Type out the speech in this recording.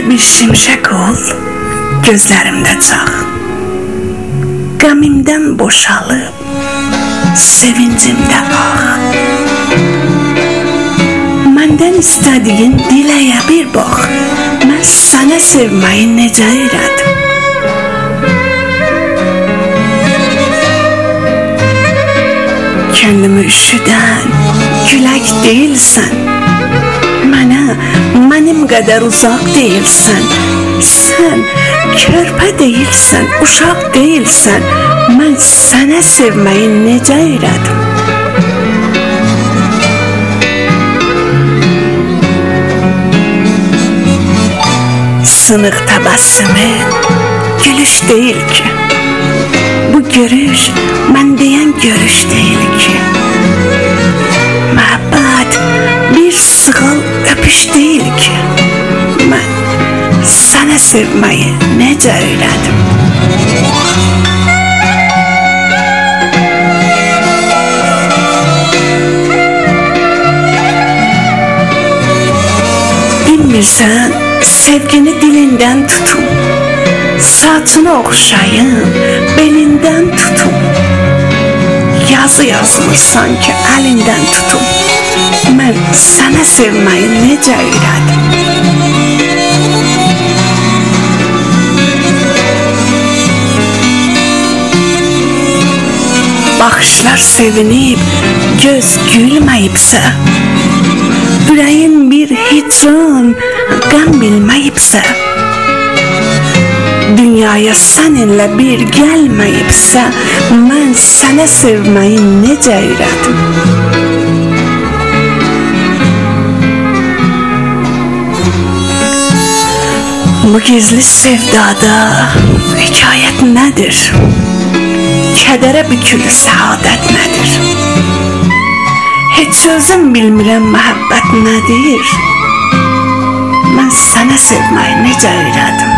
Deməli bir şimşək ol gözlərimdə çağ. Qəmimdən boşalıb sevincimdə ağ. Məndən istədiyin diləyə bir bax. Mən sənə sevməyi necə öyrədim? Kendimi üşüdən külək deyilsən Mənə mənim qədər uzaq deyilsən. Sən körpə deyilsən, uşaq deyilsən. Mən sənə sevməyi necə öyrədim? Sınıq təbəssümü gülüş deyil ki. Bu görüş mən deyən görüş deyil ki sevməyi necə öyrədim Bilmirsən sevgini dilindən tutum Saçını oxşayım, belindən tutum Yazı yazmışsan ki, əlindən tutum Mən sənə sevməyi necə öyrədim Baxışlar sevinib, göz gülməyibsə Ürəyin bir hicran, qəm bilməyibsə Dünyaya səninlə bir gəlməyibsə, mən sənə sevməyi necə öyrədim? Bu gizli sevdada hekayət nədir? Kədərə bükülü səadət nədir? Heç özüm bilmirəm məhəbbət nədir? Mən sənə sevməyi necə öyrədim?